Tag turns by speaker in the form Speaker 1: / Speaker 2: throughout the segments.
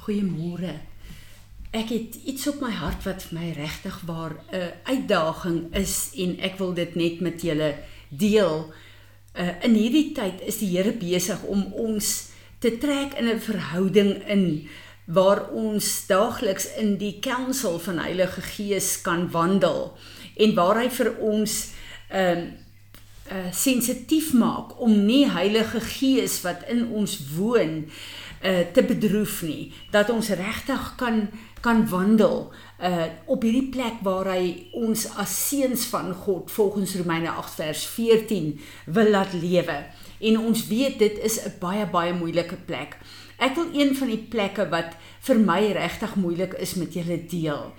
Speaker 1: Goeiemôre. Ek het iets op my hart wat vir my regtig waar 'n uh, uitdaging is en ek wil dit net met julle deel. Uh, in hierdie tyd is die Here besig om ons te trek in 'n verhouding in waar ons daagliks in die counsel van Heilige Gees kan wandel en waar hy vir ons ehm uh, uh sensitief maak om nie Heilige Gees wat in ons woon uh te bedroef nie dat ons regtig kan kan wandel uh op hierdie plek waar hy ons as seuns van God volgens Romeine 8 vers 14 wil laat lewe. En ons weet dit is 'n baie baie moeilike plek. Ek wil een van die plekke wat vir my regtig moeilik is met julle deel.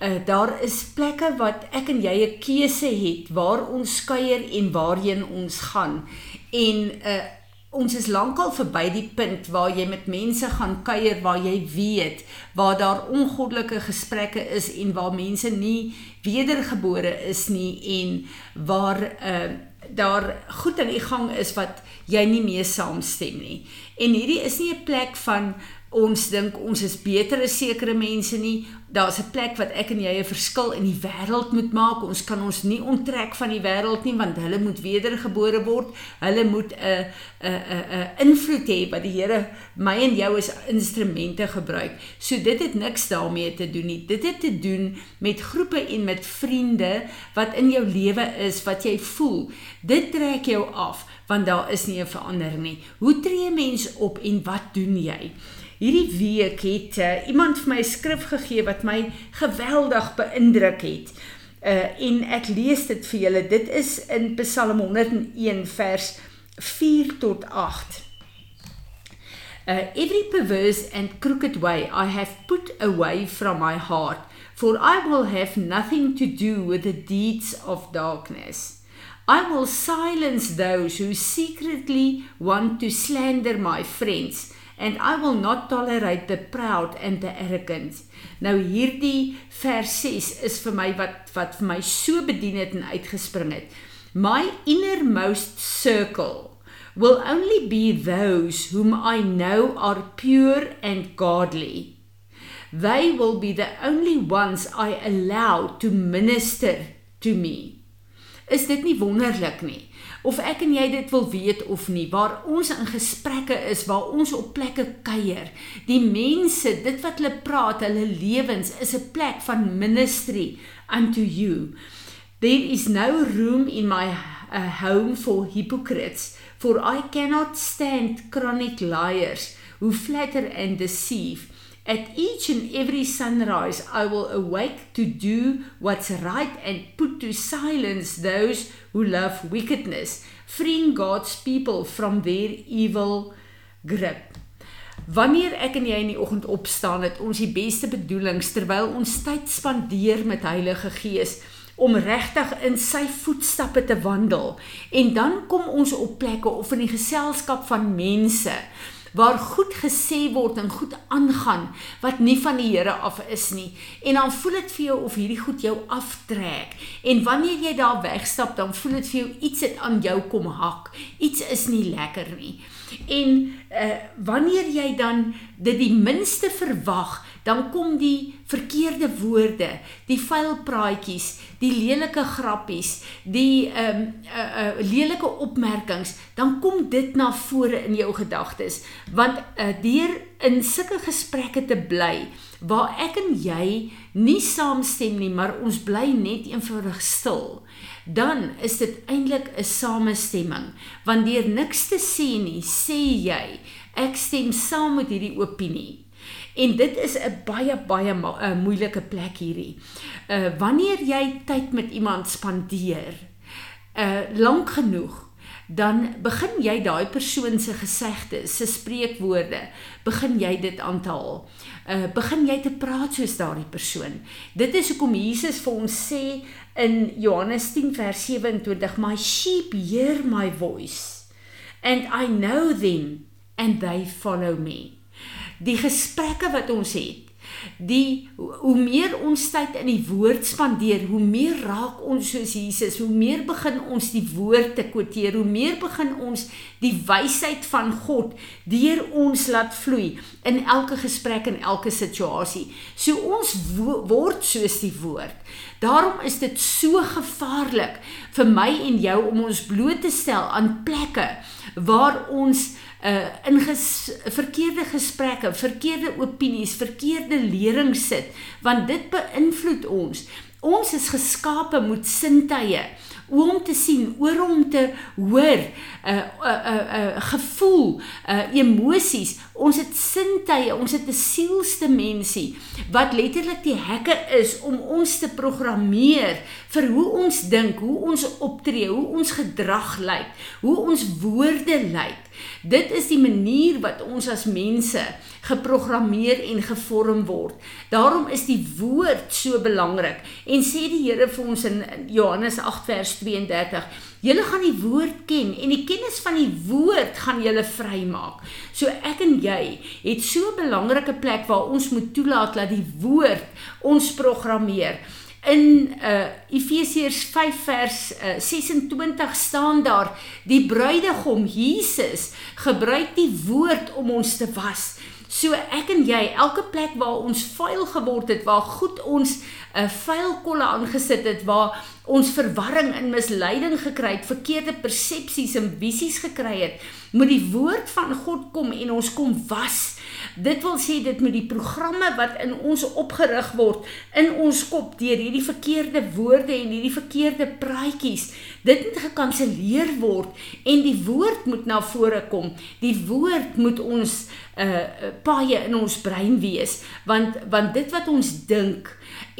Speaker 1: Uh, daar is plekke wat ek en jy 'n keuse het waar ons kuier en waarheen ons gaan. En uh ons is lankal verby die punt waar jy met mense gaan kuier waar jy weet waar daar ongoddelike gesprekke is en waar mense nie wedergebore is nie en waar uh daar goed aan die gang is wat jy nie mee saamstem nie. En hierdie is nie 'n plek van ons dink ons is beter as sekere mense nie. Daar's 'n plek wat ek en jy 'n verskil in die wêreld moet maak. Ons kan ons nie onttrek van die wêreld nie want hulle moet wedergebore word. Hulle moet 'n 'n 'n 'n invloed hê wat die Here my en jou as instrumente gebruik. So dit het niks daarmee te doen nie. Dit het te doen met groepe en met vriende wat in jou lewe is wat jy voel. Dit trek jou af want daar is nie 'n verandering nie. Hoe tree mens op en wat doen jy? Hierdie week het uh, iemand vir my 'n skrif gegee wat my geweldig beïndruk het. Uh en ek lees dit vir julle. Dit is in Psalm 101 vers 4 tot 8. Uh every perverse and crooked way I have put away from my heart, for I will have nothing to do with the deeds of darkness. I will silence those who secretly want to slander my friends and I will not tolerate the proud and the arrogant. Nou hierdie vers 6 is vir my wat wat vir my so bedien het en uitgespring het. My innermost circle will only be those whom I know are pure and godly. They will be the only ones I allow to minister to me. Is dit nie wonderlik nie? of ek en jy dit wil weet of nie waar ons in gesprekke is waar ons op plekke kuier die mense dit wat hulle praat hulle lewens is 'n plek van ministry unto you there is no room in my uh, home for hypocrites for i cannot stand chronic liars who flatter and deceive At each and every sunrise, I will awake to do what's right and put to silence those who love wickedness, freeing God's people from their evil grip. Wanneer ek en jy in die oggend opstaan, het ons die beste bedoelings terwyl ons tyd spandeer met Heilige Gees om regtig in sy voetstappe te wandel. En dan kom ons op plekke of in die geselskap van mense waar goed gesê word en goed aangaan wat nie van die Here af is nie. En dan voel dit vir jou of hierdie goed jou aftrek. En wanneer jy daar wegstap dan voel dit vir jou iets het aan jou kom hak. Iets is nie lekker nie en uh, wanneer jy dan dit die minste verwag dan kom die verkeerde woorde, die vuil praatjies, die lelike grappies, die ehm um, uh, uh, lelike opmerkings, dan kom dit na vore in jou gedagtes. Want uh, deur in sulke gesprekke te bly waar ek en jy nie saamstem nie, maar ons bly net eenvoudig stil, dan is dit eintlik 'n samestemming. Want deur niks te sê nie, sê jy ek stem saam met hierdie opinie. En dit is 'n baie baie uh, moeilike plek hierdie. Uh wanneer jy tyd met iemand spandeer, uh lank genoeg, dan begin jy daai persoon se gesegdes, se spreekwoorde, begin jy dit aanhaal. Uh begin jy te praat soos daardie persoon. Dit is hoekom Jesus vir ons sê in Johannes 10 vers 27, "My sheep hear my voice, and I know them, and they follow me." die gesprekke wat ons het die hoe meer ons tyd in die woord spandeer, hoe meer raak ons soos Jesus, hoe meer begin ons die woord te kwoteer, hoe meer begin ons die wysheid van God deur ons laat vloei in elke gesprek en elke situasie. So ons word soos die woord. Daarom is dit so gevaarlik vir my en jou om ons bloot te stel aan plekke waar ons uh in ges, verkeerde gesprekke, verkeerde opinies, verkeerde lering sit, want dit beïnvloed ons. Ons is geskape met sintuie om te sien, oor om te hoor, 'n uh, 'n uh, 'n uh, uh, gevoel, uh, emosies. Ons het sintuie, ons het 'n sielste mensie wat letterlik die hekke is om ons te programmeer vir hoe ons dink, hoe ons optree, hoe ons gedrag lyk, hoe ons woorde lyk. Dit is die manier wat ons as mense geprogrammeer en gevorm word. Daarom is die woord so belangrik. En sê die Here vir ons in Johannes 8 vers 32: "Julle gaan die woord ken en die kennis van die woord gaan julle vrymaak." So ek en jy het so 'n belangrike plek waar ons moet toelaat dat die woord ons programmeer. In uh Efesiërs 5 vers uh, 26 staan daar die bruidegom Jesus gebruik die woord om ons te was. So ek en jy, elke plek waar ons vuil geword het, waar goed ons 'n uh, vuil kolle aangesit het, waar ons verwarring en misleiding gekry het, verkeerde persepsies en visies gekry het, moet die woord van God kom en ons kom was. Dit wil sê dit met die programme wat in ons opgerig word in ons kop deur hierdie verkeerde woorde en hierdie verkeerde praatjies, dit moet gekanselleer word en die woord moet na vore kom. Die woord moet ons uh paaie in ons brein wees want want dit wat ons dink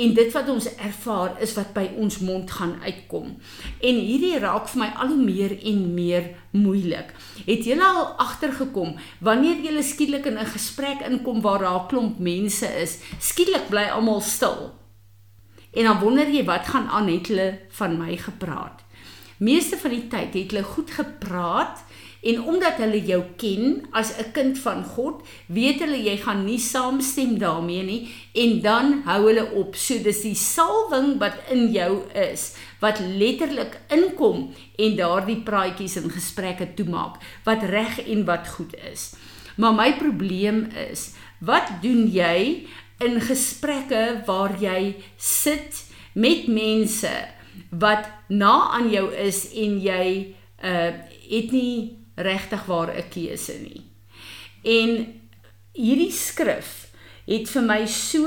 Speaker 1: en dit wat ons ervaar is wat by ons mond gaan uitkom. En hierdie raak vir my al hoe meer en meer moeilik. Het julle al agtergekom wanneer jy skielik in 'n gesprek inkom waar daar 'n klomp mense is, skielik bly almal stil. En dan wonder jy wat gaan aan het hulle van my gepraat. Meeste van die tyd het hulle goed gepraat En omdat hulle jou ken as 'n kind van God, weet hulle jy gaan nie saamstem daarmee nie en dan hou hulle op. So dis die salwing wat in jou is wat letterlik inkom en daardie praatjies en gesprekke toemaak wat reg en wat goed is. Maar my probleem is, wat doen jy in gesprekke waar jy sit met mense wat na aan jou is en jy uh het nie regtig waar 'n keuse nie. En hierdie skrif het vir my so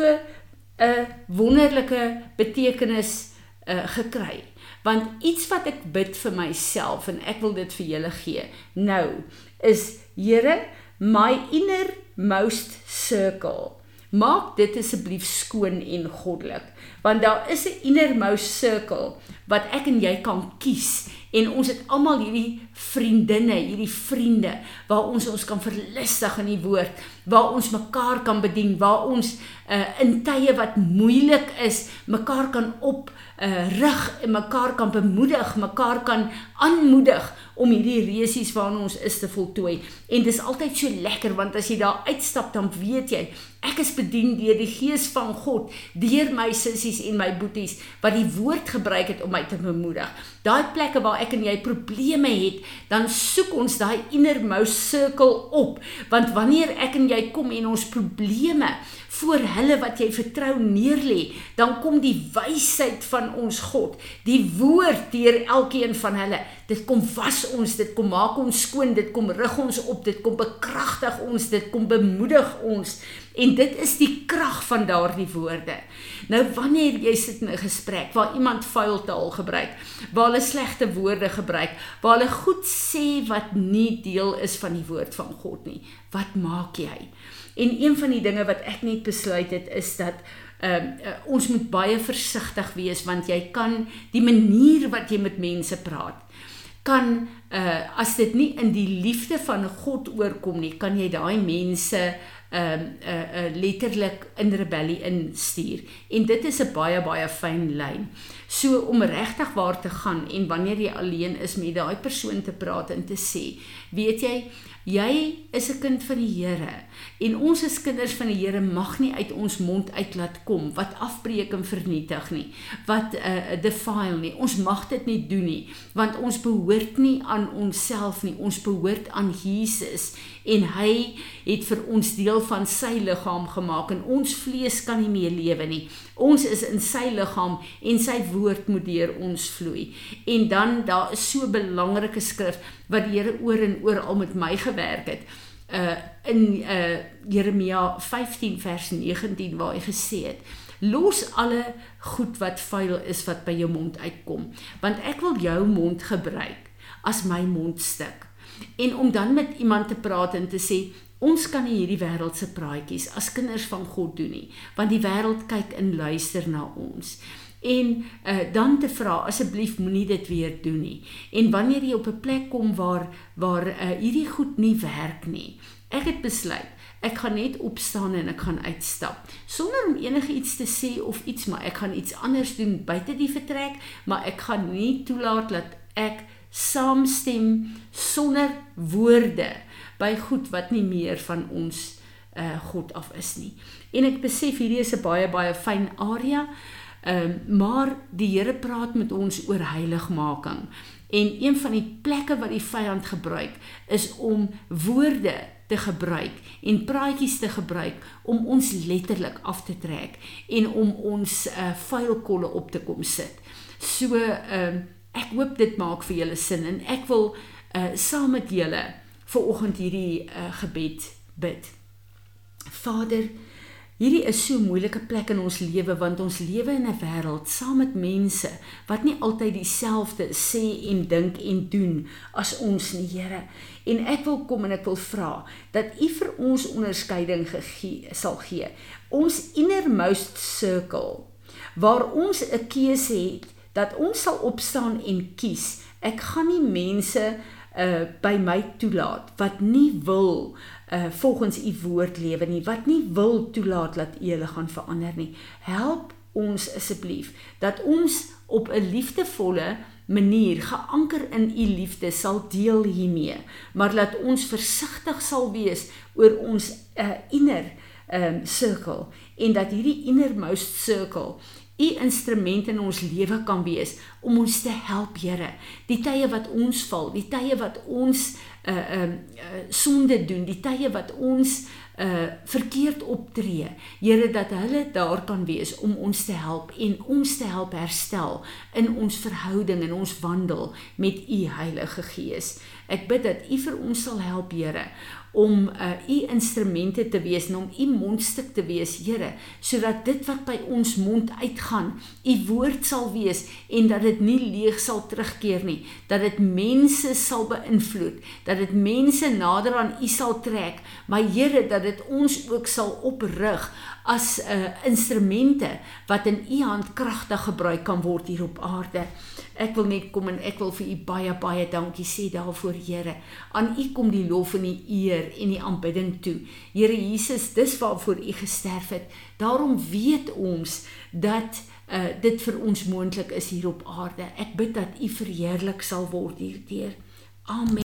Speaker 1: 'n wonderlike betekenis uh, gekry. Want iets wat ek bid vir myself en ek wil dit vir julle gee. Nou is Here my innermost circle. Maak dit asseblief skoon en goddelik, want daar is 'n innermost circle wat ek en jy kan kies en ons het almal hierdie vriendinne, hierdie vriende waar ons ons kan verlustig in die woord, waar ons mekaar kan bedien, waar ons uh, in tye wat moeilik is, mekaar kan op uh, rig en mekaar kan bemoedig, mekaar kan aanmoedig om hierdie resies waarna ons is te voltooi. En dis altyd so lekker want as jy daar uitstap dan weet jy ek is bedien deur die gees van God, deur my sissies en my boeties wat die woord gebruik het om my te bemoedig. Daai plekke waar ek en jy probleme het, dan soek ons daai innermost circle op. Want wanneer ek en jy kom en ons probleme voor hulle wat jy vertrou neerlê, dan kom die wysheid van ons God, die woord deur elkeen van hulle. Dit kom was ons, dit kom maak ons skoon, dit kom rig ons op, dit kom bekragtig ons, dit kom bemoedig ons. En dit is die krag van daardie woorde. Nou wanneer jy sit in 'n gesprek waar iemand vuil taal gebruik, waar hulle slegte woorde gebruik, waar hulle goed sê wat nie deel is van die woord van God nie, wat maak jy? En een van die dinge wat ek net besluit het is dat ehm uh, uh, ons moet baie versigtig wees want jy kan die manier wat jy met mense praat kan uh as dit nie in die liefde van God oorkom nie, kan jy daai mense ehm um, uh, uh letterlik in rebellie instuur. En dit is 'n baie baie fyn lyn. So om regtig waar te gaan en wanneer jy alleen is met daai persoon te praat en te sê, weet jy, Jy is 'n kind van die Here en ons as kinders van die Here mag nie uit ons mond uit laat kom wat afbreek en vernietig nie, wat 'n uh, defile nie. Ons mag dit nie doen nie, want ons behoort nie aan onsself nie. Ons behoort aan Jesus en hy het vir ons deel van sy liggaam gemaak en ons vlees kan nie meer lewe nie. Ons is in sy liggaam en sy woord moet deur ons vloei. En dan daar is so 'n belangrike skrif wat die Here oor en oor al met my gewerk het. Uh in uh Jeremia 15 vers 19 waar hy gesê het: Los alle goed wat vuil is wat by jou mond uitkom, want ek wil jou mond gebruik as my mondstuk. En om dan met iemand te praat en te sê ons kan nie hierdie wêreld se praatjies as kinders van God doen nie, want die wêreld kyk en luister na ons en uh, dan te vra asseblief moenie dit weer doen nie. En wanneer jy op 'n plek kom waar waar uh, hierdie goed nie werk nie. Ek het besluit ek gaan net opstaan en ek gaan uitstap sonder om enigiets te sê of iets maar ek gaan iets anders doen buite die vertrek, maar ek gaan nie toelaat dat ek saamstem sonder woorde by goed wat nie meer van ons uh God af is nie. En ek besef hierdie is 'n baie baie fyn area. Ehm um, maar die Here praat met ons oor heiligmaking. En een van die plekke wat die vyand gebruik is om woorde te gebruik en praatjies te gebruik om ons letterlik af te trek en om ons uh, vuilkolle op te kom sit. So ehm uh, ek hoop dit maak vir julle sin en ek wil uh, saam met julle vir oggend hierdie uh, gebed bid. Vader, Hierdie is so 'n moeilike plek in ons lewe want ons lewe in 'n wêreld saam met mense wat nie altyd dieselfde sê en dink en doen as ons nie, Here. En ek wil kom en ek wil vra dat U vir ons onderskeiding gegee sal gee. Ons innermost circle waar ons 'n keuse het dat ons sal opstaan en kies. Ek gaan nie mense uh by my toelaat wat nie wil uh volgens u woord lewe nie wat nie wil toelaat dat u hulle gaan verander nie. Help ons asseblief dat ons op 'n liefdevolle manier geanker in u liefde sal deel hiermee maar laat ons versigtig sal wees oor ons uh inner um circle en dat hierdie innermost circle u instrument in ons lewe kan wees om ons te help, Here. Die tye wat ons val, die tye wat ons uh um uh, sonde doen, die tye wat ons uh verkeerd optree. Here dat hulle daar kan wees om ons te help en ons te help herstel in ons verhouding en ons wandel met u Heilige Gees. Ek bid dat u vir ons sal help, Here, om uh u instrumente te wees en om u mondstuk te wees, Here, sodat dit wat by ons mond uitgaan, u woord sal wees en dat dit nie leeg sal terugkeer nie, dat dit mense sal beïnvloed, dat dit mense nader aan u sal trek, maar Here, dat dit ons ook sal oprig as uh instrumente wat in u hand kragtig gebruik kan word hier op aarde. Ek wil net kom en ek wil vir u baie baie dankie sê daarvoor Here. Aan u kom die lof en die eer en die aanbidding toe. Here Jesus, dis waarvoor u gesterf het. Daarom weet ons dat uh dit vir ons moontlik is hier op aarde. Ek bid dat u verheerlik sal word hierdeur. Amen.